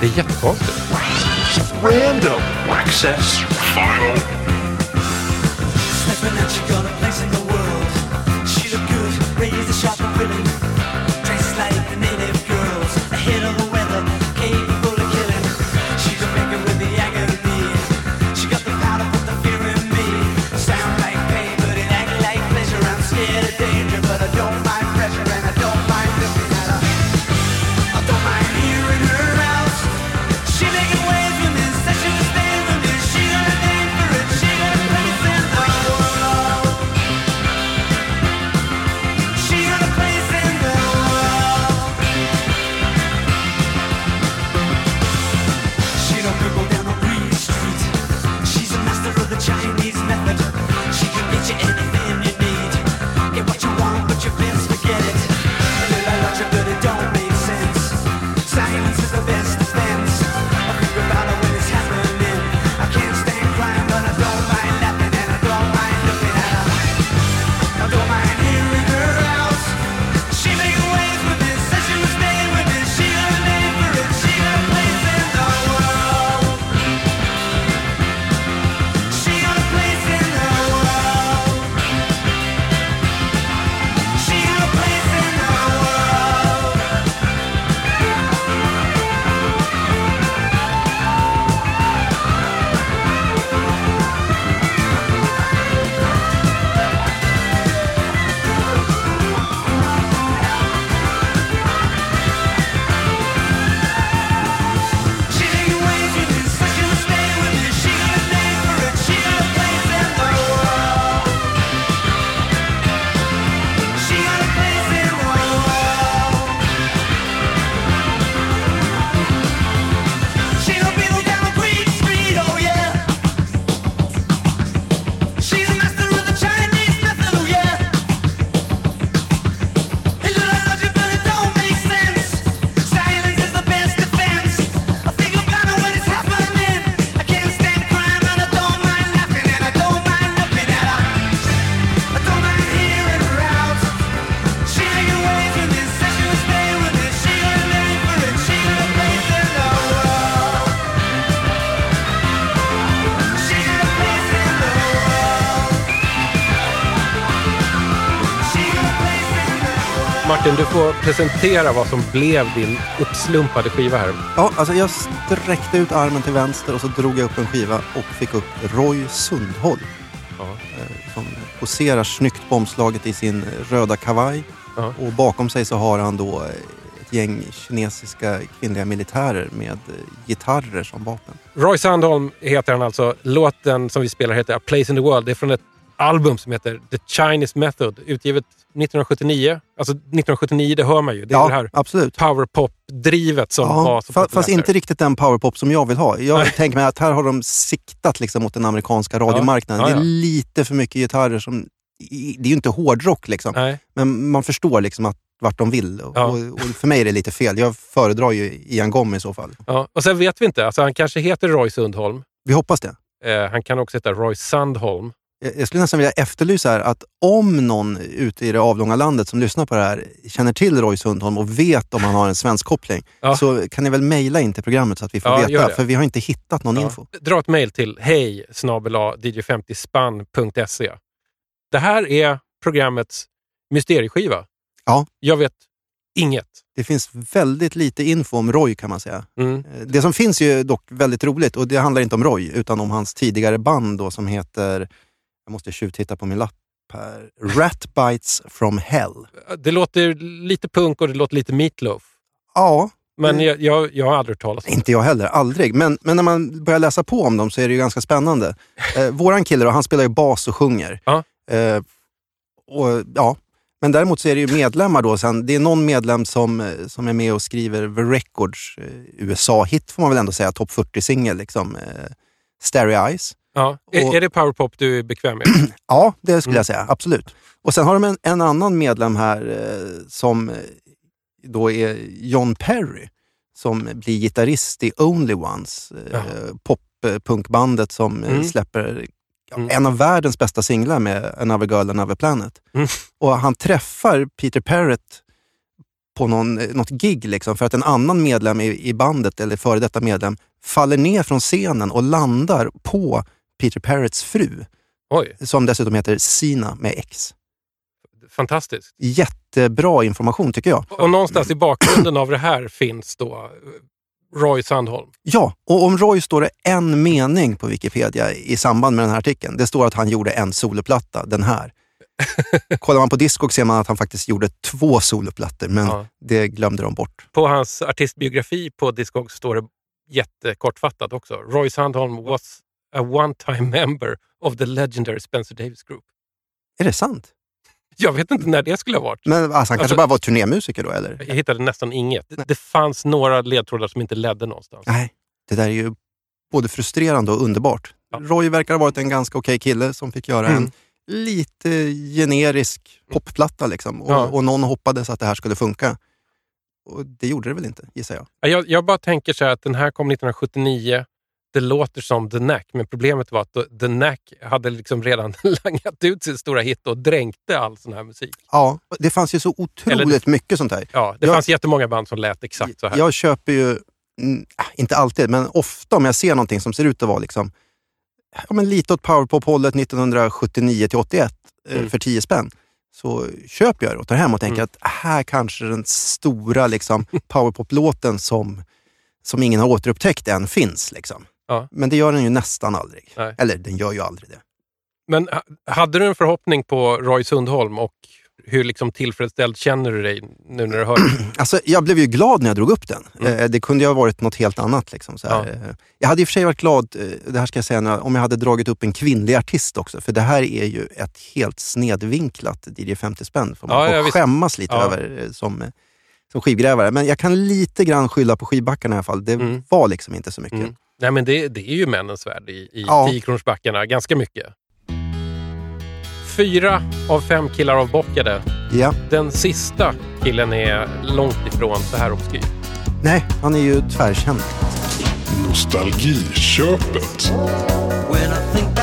det är jättekonstigt. Random access file. hoping that you're gonna du får presentera vad som blev din uppslumpade skiva här. Ja, alltså jag sträckte ut armen till vänster och så drog jag upp en skiva och fick upp Roy Sundholm. Ja. eh, Som poserar snyggt på omslaget i sin röda kavaj. Ja. Och bakom sig så har han då eh, ett gäng kinesiska kvinnliga militärer med eh, gitarrer som vapen. Roy Sandholm heter han alltså. Låten som vi spelar heter A Place in the World. Det är från ett album som heter The Chinese Method, utgivet 1979. Alltså 1979, det hör man ju. Det är det här absolut. powerpop-drivet som var Ja, så fa- populärt fast där. inte riktigt den powerpop som jag vill ha. Jag tänker mig att här har de siktat liksom mot den amerikanska radiomarknaden. Ja, ja. Det är lite för mycket gitarrer som... Det är ju inte hårdrock liksom. Nej. Men man förstår liksom att vart de vill. Ja. Och, och för mig är det lite fel. Jag föredrar ju Ian Gom i så fall. Ja. Och sen vet vi inte. Alltså, han kanske heter Roy Sundholm. Vi hoppas det. Eh, han kan också heta Roy Sandholm. Jag skulle nästan vilja efterlysa här att om någon ute i det avlånga landet som lyssnar på det här känner till Roy Sundholm och vet om han har en svensk koppling Ja. så kan ni väl mejla in till programmet så att vi får Ja, veta. För vi har inte hittat någon Ja. info. Dra ett mejl till hej dj50spann.se. Det här är programmets mysterieskiva. Ja. Jag vet inget. Det finns väldigt lite info om Roy kan man säga. Mm. Eh, Det som finns ju dock väldigt roligt och det handlar inte om Roy utan om hans tidigare band då som heter, jag måste tjuvtitta på min lapp här, Rat Bites from Hell. Det låter lite punk och det låter lite meatloaf. Ja, Men jag, jag, jag har aldrig hört talas om det. Inte jag heller, aldrig. Men, men när man börjar läsa på om dem så är det ju ganska spännande. Eh, våran kille då, han spelar ju bas och sjunger. Ja. Eh, och, ja. Men däremot så är det ju medlemmar då. Sen, det är någon medlem som, eh, som är med och skriver The Records eh, USA-hit får man väl ändå säga, topp 40-singel. Liksom, eh, Starry Eyes. Ja. Är, Och- är det powerpop du är bekväm med? Ja, det skulle Mm. jag säga. Absolut. Och sen har de en, en annan medlem här eh, som eh, då är John Perry som blir gitarrist i Only Ones, eh, pop-punkbandet som eh, Mm. släpper Mm. en av världens bästa singlar med Another Girl, Another Planet. Mm. Och han träffar Peter Parrott på någon, eh, något gig liksom, för att en annan medlem i, i bandet, eller före detta medlem, faller ner från scenen och landar på Peter Parrotts fru Oj, som dessutom heter Sina med X. fantastiskt. Jättebra information tycker jag. Och någonstans i bakgrunden av det här finns då eh, Roy Sandholm. Ja, och om Roy står det en mening på Wikipedia i samband med den här artikeln. Det står att han gjorde en soloplatta, den här. Kollar man på Discog ser man att han faktiskt gjorde två soloplattor, men Ja. det glömde de bort. På hans artistbiografi på Discogs står det jättekortfattat också. Roy Sandholm was a one-time member of the legendary Spencer Davis Group. Är det sant? Jag vet inte när det skulle ha varit. Men alltså, han kanske Alltså- bara var turnémusiker då, eller? Jag hittade nästan inget. Det- Det fanns några ledtrådar som inte ledde någonstans. Nej, det där är ju både frustrerande och underbart. Ja. Roy verkar ha varit en ganska okej kille som fick göra Mm. en lite generisk popplatta liksom. Och, Ja. och någon hoppades att det här skulle funka. Och det gjorde det väl inte, gissar jag. Ja, Jag, jag bara tänker så här att den här kom 1979. Det låter som The Knack, men problemet var att The Knack hade liksom redan langat ut sin stora hit och dränkte all sån här musik. Ja, det fanns ju så otroligt Eller- mycket sånt här. Ja, det Jag- fanns jättemånga band som lät exakt så här. Jag köper ju, mm, inte alltid, men ofta om jag ser någonting som ser ut att vara liksom, ja, men lite åt powerpop-hållet 1979 till 81 eh, Mm. för 10 spänn, så köper jag det och tar hem och tänker Mm. att här kanske den stora liksom, powerpop-låten som, som ingen har återupptäckt än finns. Liksom. Ja. Men det gör den ju nästan aldrig. Nej. Eller den gör ju aldrig det. Men ha- hade du en förhoppning på Roy Sundholm och hur liksom tillfredsställd känner du dig nu när du hör det? Alltså, jag blev ju glad när jag drog upp den. Mm. Eh, det kunde ju ha varit något helt annat. Liksom. Eh, Jag hade i och för sig varit glad, eh, det här ska jag säga, om jag hade dragit upp en kvinnlig artist också. För det här är ju ett helt snedvinklat DJ 50 spänn. Får man Ja, får ja, skämmas lite Ja. över eh, som, som skivgrävare. Men jag kan lite grann skylla på skivbackarna i alla fall. Det Mm. var liksom inte så mycket. Mm. Nej, men det, det är ju männens värld i, i Ja. 10-kronorsbackarna, ganska mycket. Fyra av fem killar avbockade. Ja. Den sista killen är långt ifrån så här obskyr. Nej, han är ju tvärkänd. Nostalgiköpet. When I think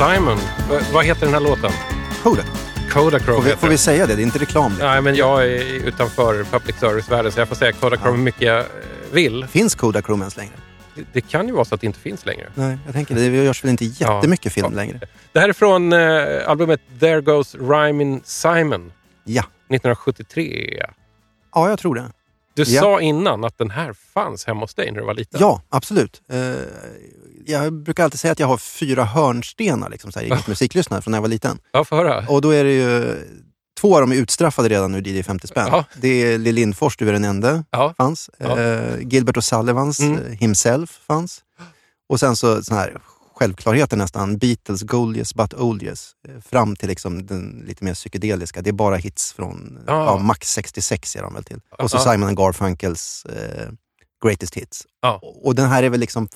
Simon. V- vad heter den här låten? Kodak. Kodachrome Får får vi säga det? Det är inte reklam. det. Nej, men jag är utanför public service-världen så jag får säga Kodachrome hur mycket jag eh, vill. Finns Kodachrome ens längre? Det, det kan ju vara så att det inte finns längre. Nej, jag tänker det. Det görs väl inte jättemycket film Ja. längre? Det här är från eh, albumet There Goes Rhymin' Simon Ja. 1973. Ja, jag tror det. Du Ja. sa innan att den här fanns hemma hos dig när du var liten. Ja, absolut. Eh, jag brukar alltid säga att jag har fyra hörnstenar liksom, så här, i eget musiklyssnare från när jag var liten. Ja, få höra. Och då är det ju... Två av dem är utstraffade redan ur DJ 50 spänn. Ja. Det är Lill Lindfors, Du är den ende, Ja. fanns. Ja. Eh, Gilbert O'Sullivans, Mm. eh, Himself, fanns. Och sen så sån här självklarheter nästan. Beatles, Goliath, But Oldies. eh, Fram till liksom den lite mer psykedeliska. det är bara hits från Ja. max 66 är de väl till. Och så. Simon Garfunkels eh, Greatest Hits. Och och den här är väl liksom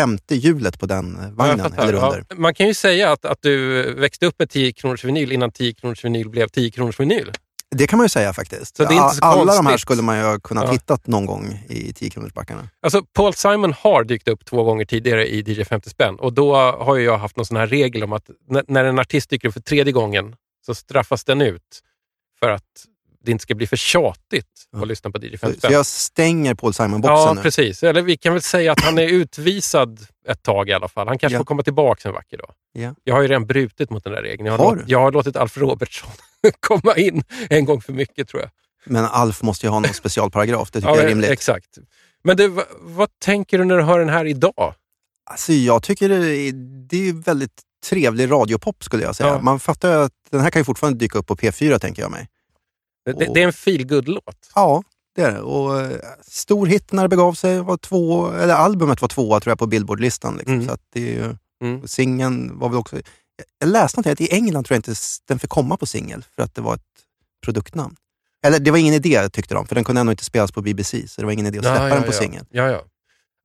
femte hjulet på den eh, Ja, vagnen, fattar. eller Ja. under. Man kan ju säga att, att du växte upp med 10 kronors vinyl innan 10 kronors vinyl blev 10 kronors vinyl. Det kan man ju säga faktiskt. Så det är inte så Alla de här konstigt. skulle man ju ha kunnat Ja. hittat någon gång i 10 kronorsbackarna. Alltså, Paul Simon har dykt upp två gånger tidigare i DJ 50 spänn och då har ju jag haft någon sån här regel om att när en artist dyker upp för tredje gången så straffas den ut för att det inte ska bli för tjatigt Ja. att lyssna på DJ Så, 50 så jag stänger Paul Simon-boxen Ja, nu. precis. Eller vi kan väl säga att han är utvisad ett tag i alla fall. Han kanske Ja. får komma tillbaka en vacker dag. Ja. Jag har ju redan brutit mot den där regeln. Jag har, Har låt, du? jag har låtit Alf Robertsson komma in en gång för mycket tror jag. Men Alf måste ju ha någon specialparagraf, det tycker Ja, jag är rimligt. Exakt. Men du, vad, vad tänker du när du hör den här idag? Alltså, jag tycker det är, det är väldigt trevlig radiopop skulle jag säga. Ja. Man fattar ju att den här kan ju fortfarande dyka upp på P4 tänker jag mig. Det, Och- det är en feel låt Ja, det är det. Och, eh, stor hit när det begav sig. Var två, eller albumet var tvåa tror jag på Billboardlistan. Liksom. Mm. Så att det är ju, Mm. singeln var väl också... Jag läste någonting att i England tror jag inte den fick komma på singel för att det var ett produktnamn. Eller det var ingen idé tyckte de, för den kunde ändå inte spelas på BBC, så det var ingen idé att släppa den på ja. singel. Ja, ja.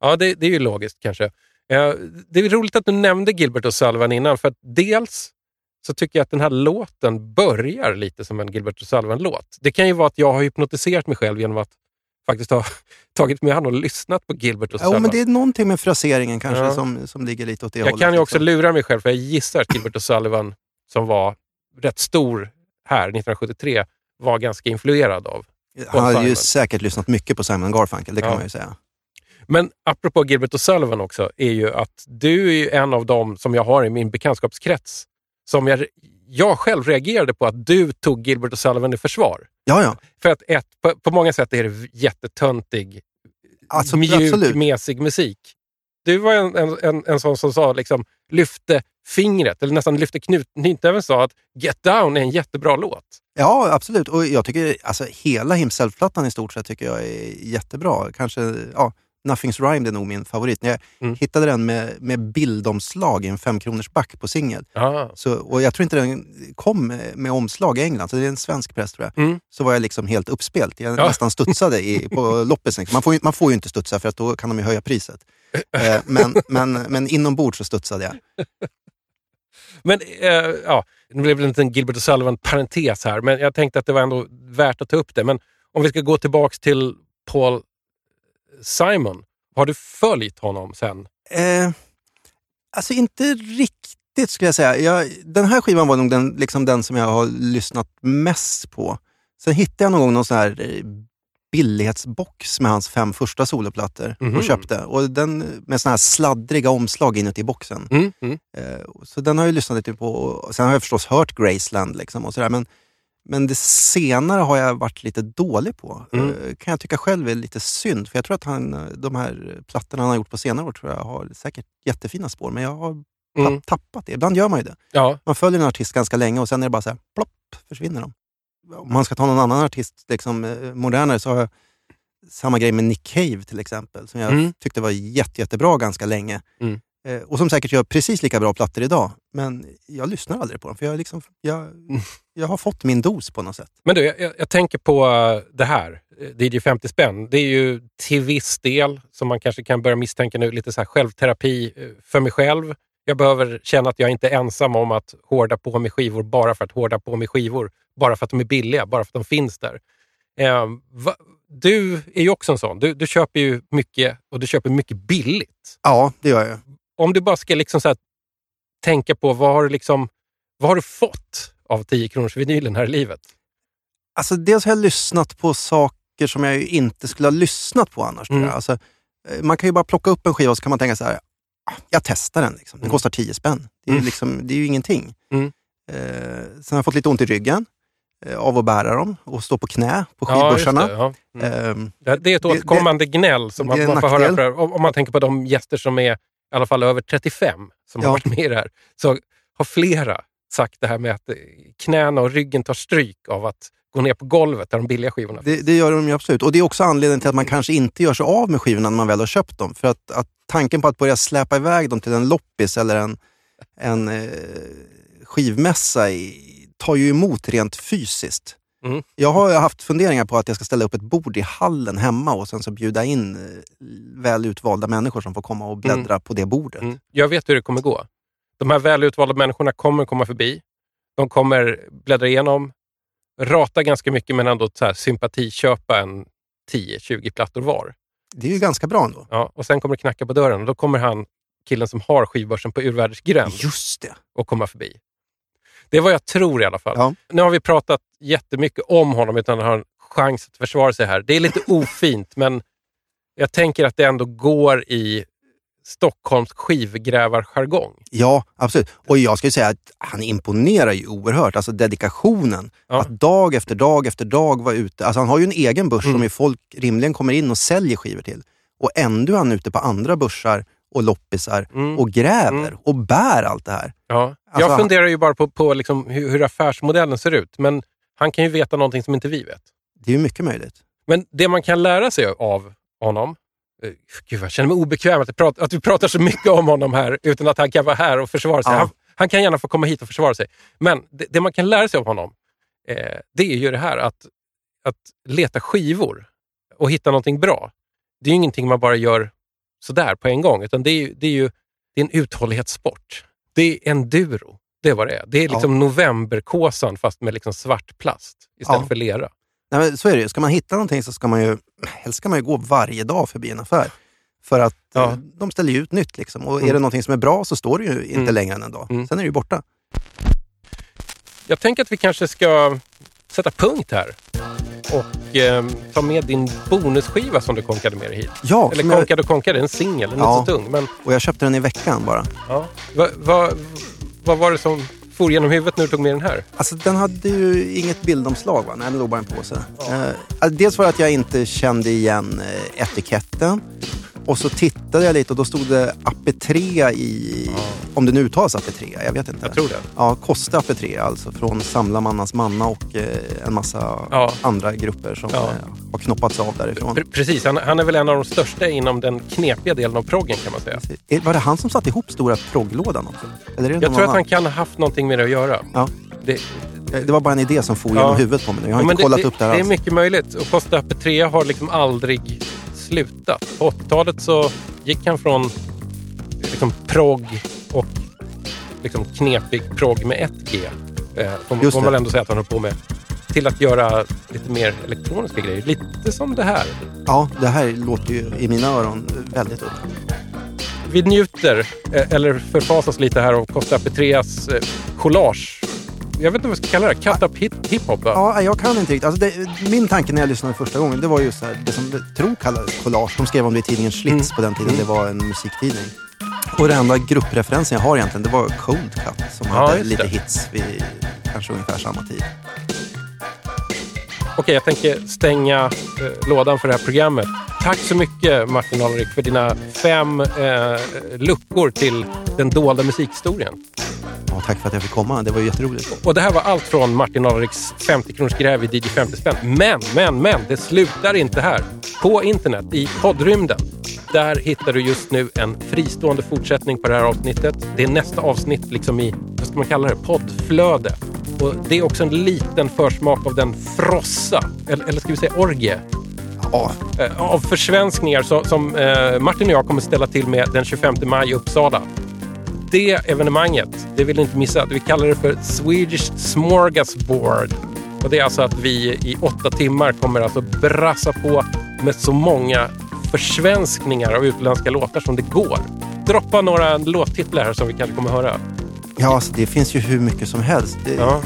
ja det, det är ju logiskt kanske. Eh, det är roligt att du nämnde Gilbert och Sullivan innan, för att dels så tycker jag att den här låten börjar lite som en Gilbert och Sullivan-låt. Det kan ju vara att jag har hypnotiserat mig själv genom att faktiskt ha tagit mig an och lyssnat på Gilbert och Sullivan. men det är någonting med fraseringen kanske Ja. som, som ligger lite åt det jag hållet. kan ju också liksom. lura mig själv, för jag gissar att Gilbert och Sullivan, som var rätt stor här 1973, var ganska influerad av. Han hade ju säkert lyssnat mycket på Simon Garfunkel, det kan Ja. man ju säga. Men apropå Gilbert och Sullivan också, är ju att du är ju en av dem som jag har i min bekantskapskrets som jag, jag själv reagerade på att du tog Gilbert och Sullivan i försvar. Ja, ja. För att ett, på, på många sätt är det jättetöntig, Alltså, mjuk, absolut. mesig musik. Du var en, en, en, en sån som sa, liksom, lyfte fingret, eller nästan lyfte knut, knytnäven sa att Get Down är en jättebra låt. Ja, absolut. Och jag tycker alltså, hela Himself-plattan i stort sett tycker jag är jättebra. Kanske, ja, Nothing's Rhymed är nog min favorit. Jag Mm. hittade den med, med bildomslag i en femkronors back på singel. Så, och jag tror inte den kom med, omslag i England, så det är en svensk press tror jag. Mm. Så var jag liksom helt uppspelt. Jag Ja. nästan studsade i, på loppisen. Man får, ju, man får ju inte studsa för att då kan de ju höja priset. Eh, men, men, men inombords så studsade jag. Men eh, ja, det blev en liten Gilbert och Sullivan-parentes här, men jag tänkte att det var ändå värt att ta upp det. Men om vi ska gå tillbaks till Paul Simon. Har du följt honom sen? Eh, alltså inte riktigt skulle jag säga. Jag, den här skivan var nog den, liksom den som jag har lyssnat mest på. Sen hittade jag någon gång någon sån här eh, billighetsbox med hans fem första soloplattor Mhm. och köpte. Och den med såna här sladdriga omslag inuti boxen. Mm, mm. Eh, så den har jag lyssnat lite på. Sen har jag förstås hört Graceland liksom och sådär. Men, men det senare har jag varit lite dålig på. Mm. Eh, kan jag tycka själv är lite synd. För jag tror att han, eh, de här plattorna han har gjort på senare år tror jag har säkert jättefina spår. Men jag har Mm. tappat det. Ibland gör man ju det. Ja, Man följer en artist ganska länge och sen är det bara så här, plopp, försvinner de. Om man ska ta någon annan artist, liksom, eh, modernare, så har jag samma grej med Nick Cave till exempel, som jag Mm. tyckte var jätte, jättebra ganska länge. Mm. Eh, och som säkert gör precis lika bra plattor idag. Men jag lyssnar aldrig på dem, för jag, liksom, jag, Mm. jag har fått min dos på något sätt. Men du, jag, jag tänker på eh, det här. eh, DJ 50 spänn. Det är ju till viss del, som man kanske kan börja misstänka nu, lite så här självterapi för mig själv. Jag behöver känna att jag inte är ensam om att hårda på mig skivor bara för att hårda på mig skivor. Bara för att de är billiga, bara för att de finns där. Eh, va, du är ju också en sån. Du, du köper ju mycket och du köper mycket billigt. Ja, det gör jag. Om du bara ska liksom så tänka på vad har, du liksom, vad har du fått av 10 kronors vinylen här i livet? Alltså, dels har jag lyssnat på saker som jag ju inte skulle ha lyssnat på annars. Mm. Alltså, eh, man kan ju bara plocka upp en skiva och så kan man tänka så här, "Ah, jag testar den. Liksom. Den Mm. kostar 10 spänn. Det är, Mm. liksom, det är ju ingenting. Mm. Eh, sen har jag fått lite ont i ryggen eh, av att bära dem och stå på knä på Ja, skivbörsarna. det, ja. Ehm, Det, det är ett Det- återkommande gnäll som det man, får höra. om man tänker på de gäster som är i alla fall över 35 som har Ja. varit med i det här, så har flera sagt det här med att eh, knäna och ryggen tar stryk av att gå ner på golvet där de billiga skivorna det, det gör de ju absolut. Och det är också anledningen till att man kanske inte gör sig av med skivorna när man väl har köpt dem. För att, att tanken på att börja släpa iväg dem till en loppis eller en, en eh, skivmässa i, tar ju emot rent fysiskt. Mm. Jag har haft funderingar på att jag ska ställa upp ett bord i hallen hemma och sen så bjuda in eh, väl utvalda människor som får komma och bläddra på det bordet. Mm. Jag vet hur det kommer gå. De här välutvalda människorna kommer komma förbi. De kommer bläddra igenom, rata ganska mycket men ändå så här, sympatiköpa en 10-20 plattor var. Det är ju ganska bra ändå. Ja, och sen kommer det knacka på dörren och då kommer han, killen som har skivbörsen på Urvärlders gränd, Just det. och komma förbi. Det är vad jag tror i alla fall. Ja. Nu har vi pratat jättemycket om honom utan han har en chans att försvara sig här. Det är lite ofint, men jag tänker att det ändå går i Stockholms skivgrävarjargong. Ja, absolut. Och jag skulle säga att han imponerar ju oerhört. Alltså dedikationen. Ja. Att dag efter dag efter dag vara ute. Alltså han har ju en egen börs Mm. som folk rimligen kommer in och säljer skivor till. Och ändå är han ute på andra börsar och loppisar Mm. och gräver Mm. och bär allt det här. Ja. Alltså, jag funderar ju bara på, på liksom hur, hur affärsmodellen ser ut, men han kan ju veta någonting som inte vi vet. Det är ju mycket möjligt. Men det man kan lära sig av honom, eh, Gud, jag känner mig obekväm att, pratar, att vi pratar så mycket om honom här utan att han kan vara här och försvara sig. Ja. Han, han kan gärna få komma hit och försvara sig. Men det, det man kan lära sig av honom, eh, det är ju det här att, att leta skivor och hitta någonting bra. Det är ju ingenting man bara gör sådär på en gång, utan det är det är ju det är en uthållighetssport. Det är enduro. Det är vad det är. Det är liksom novemberkåsan fast med liksom svart plast istället Ja. för lera. Nej, men så är det ju. Ska man hitta någonting så ska man ju, helst ska man ju gå varje dag förbi en affär. För att Ja. eh, de ställer ju ut nytt. Liksom. Och Mm. är det någonting som är bra så står det ju inte Mm. längre än en dag. Mm. Sen är det ju borta. Jag tänker att vi kanske ska sätta punkt här och eh, ta med din bonusskiva som du konkade med dig hit. Ja, Eller som jag, konkade och konkade, en singel, den är Ja. inte så tung. Men och jag köpte den i veckan bara. ja. vad va, vad var det som for genom huvudet när du tog med den här? Alltså den hade ju inget bildomslag va? Nej, den låg bara en påse. Eh, alltså, dels var det att jag inte kände igen eh, etiketten. Och så tittade jag lite och då stod det AP3 i... Om det nu uttalas AP3, jag vet inte. Jag tror det. Ja, Kosta AP3 alltså från Samlarmannans Manna och eh, en massa Ja. andra grupper som Ja. eh, har knoppats av därifrån. Pre- Precis, han, han är väl en av de största inom den knepiga delen av proggen kan man säga. Eh, Var det han som satte ihop stora progglådan också? Eller är det Jag tror att han kan ha haft någonting med det att göra. Ja. Det, Eh, Det var bara en idé som for Ja. genom huvudet på mig. Jag har Ja, inte kollat det, upp det här Det är alls. mycket möjligt. Och Costa P3 har liksom aldrig slutat. På 80-talet så gick han från liksom prog och liksom knepig prog med ett G. Eh, får, Just får man ändå säga att han höll på med till att göra lite mer elektroniska grejer. Lite som det här. Ja, det här låter ju i mina öron väldigt udda. Vi njuter, eh, eller förfasas lite här av Costa Petreas eh, collage. Jag vet inte vad jag ska kalla det. Cut up hip- hiphop. va? Ja, jag kan inte riktigt. Alltså det, min tanke när jag lyssnade första gången, det var ju så här, det som tror kallades collage. De skrev om det i tidningen Schlitz på den tiden. Det var en musiktidning. Och den enda gruppreferensen jag har egentligen, det var Cold Cut som Ja, hade just lite det. hits vid kanske ungefär samma tid. Okej, jag tänker stänga eh, lådan för det här programmet. Tack så mycket Martin Alrik för dina fem eh, luckor till den dolda musikhistorien. Ja, tack för att jag fick komma. Det var ju jätteroligt. Och det här var allt från Martin Alriks 50 kronors gräv i DJ 50 spänn. Men, men, men, det slutar inte här. På internet, i poddrymden, där hittar du just nu en fristående fortsättning på det här avsnittet. Det är nästa avsnitt liksom i, vad ska man kalla det, poddflöde. Och det är också en liten försmak av den frossa, eller, eller ska vi säga orgie, Ja, eh, av försvenskningar som, som eh, Martin och jag kommer ställa till med den 25 maj i Uppsala. Det evenemanget, det vill ni inte missa. Vi kallar det för Swedish Smorgasbord. Och det är alltså att vi i åtta timmar kommer alltså brassa på med så många försvenskningar av utländska låtar som det går. Droppa några låttitlar här som vi kanske kommer höra. Ja alltså, det finns ju hur mycket som helst. Det, Ja.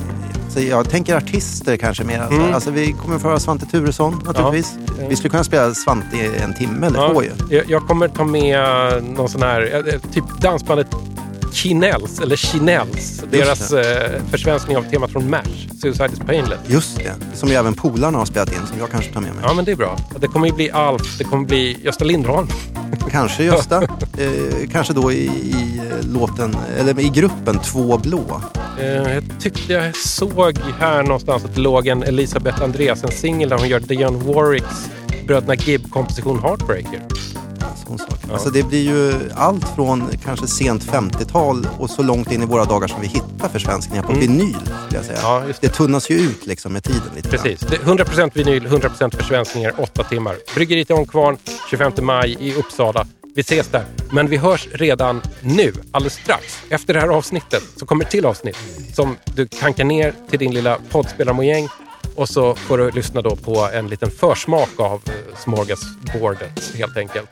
så jag tänker artister kanske mer. Alltså, Mm. alltså, vi kommer få höra Svante Turesson naturligtvis. Ja. Vi skulle kunna spela Svante i en timme eller två ju. jag, jag kommer ta med någon sån här, eh, typ dansbandet Chinells, eller Chinells. Deras eh, försvenskning av temat från MASH, Suicide is Painless. Just det, som ju även Polarna har spelat in som jag kanske tar med mig. Ja, men det är bra. Det kommer ju bli Alf, det kommer bli Gösta Lindholm. Kanske Gösta, eh, kanske då i, i eh, låten, eller i gruppen Två blå. Eh, jag tyckte jag såg här någonstans att det låg en Elisabeth Andreasen-singel där hon gör Dionne Warwicks Bröderna Gibb-komposition Heartbreaker. Sån sak. Alltså det blir ju allt från kanske sent 50-tal och så långt in i våra dagar som vi hittar försvenskningar på vinyl. Skulle jag säga. Mm. Ja, just det tunnas ju ut liksom med tiden lite grann. Precis. Det är 100% vinyl, 100% försvenskningar, åtta timmar. Bryggeriet i Ångkvarn, 25 maj i Uppsala. Vi ses där. Men vi hörs redan nu, alldeles strax. Efter det här avsnittet så kommer ett till avsnitt som du tankar ner till din lilla poddspelarmojäng och så får du lyssna då på en liten försmak av eh, smorgasbordet helt enkelt.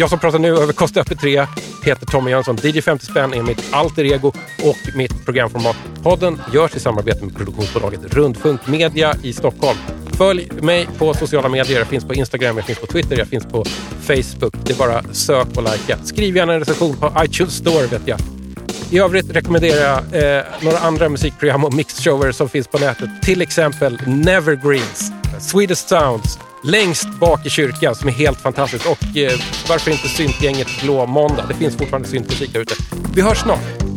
Jag som pratar nu över Kosta Öppet 3 heter Tommy Jönsson. DJ 50 spänn är mitt alter ego och mitt programformat. Podden görs i samarbete med produktionsbolaget Rundfunk Media i Stockholm. Följ mig på sociala medier. Jag finns på Instagram, jag finns på Twitter, jag finns på Facebook. Det är bara sök och likea. Skriv gärna en recension på iTunes Store vet jag. I övrigt rekommenderar jag eh, några andra musikprogram och mixshower som finns på nätet. Till exempel Nevergreens, Swedish Sounds, längst bak i kyrkan som är helt fantastiskt. Och eh, varför inte syntgänget Blå Måndag? Det finns fortfarande syntmusik där ute. Vi hörs snart.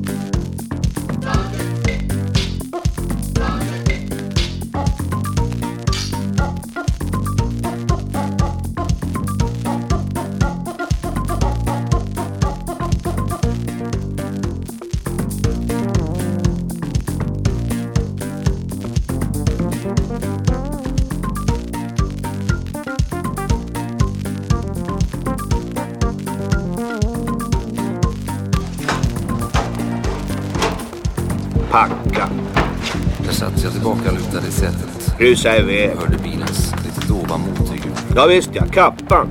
Rusa iväg. Hörde bilens lite dova motorljud. Ja visst ja, kappan.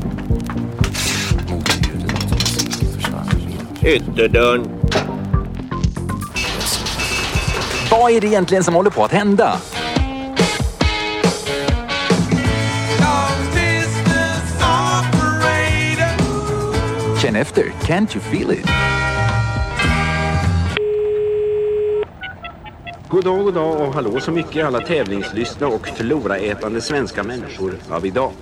Motorljudet och musiken försvann. Ytterdörren. Vad är det egentligen som håller på att hända? Känn efter, can't you feel it? God dag, god dag och hallå så mycket alla tävlingslystna och floraätande svenska människor av idag.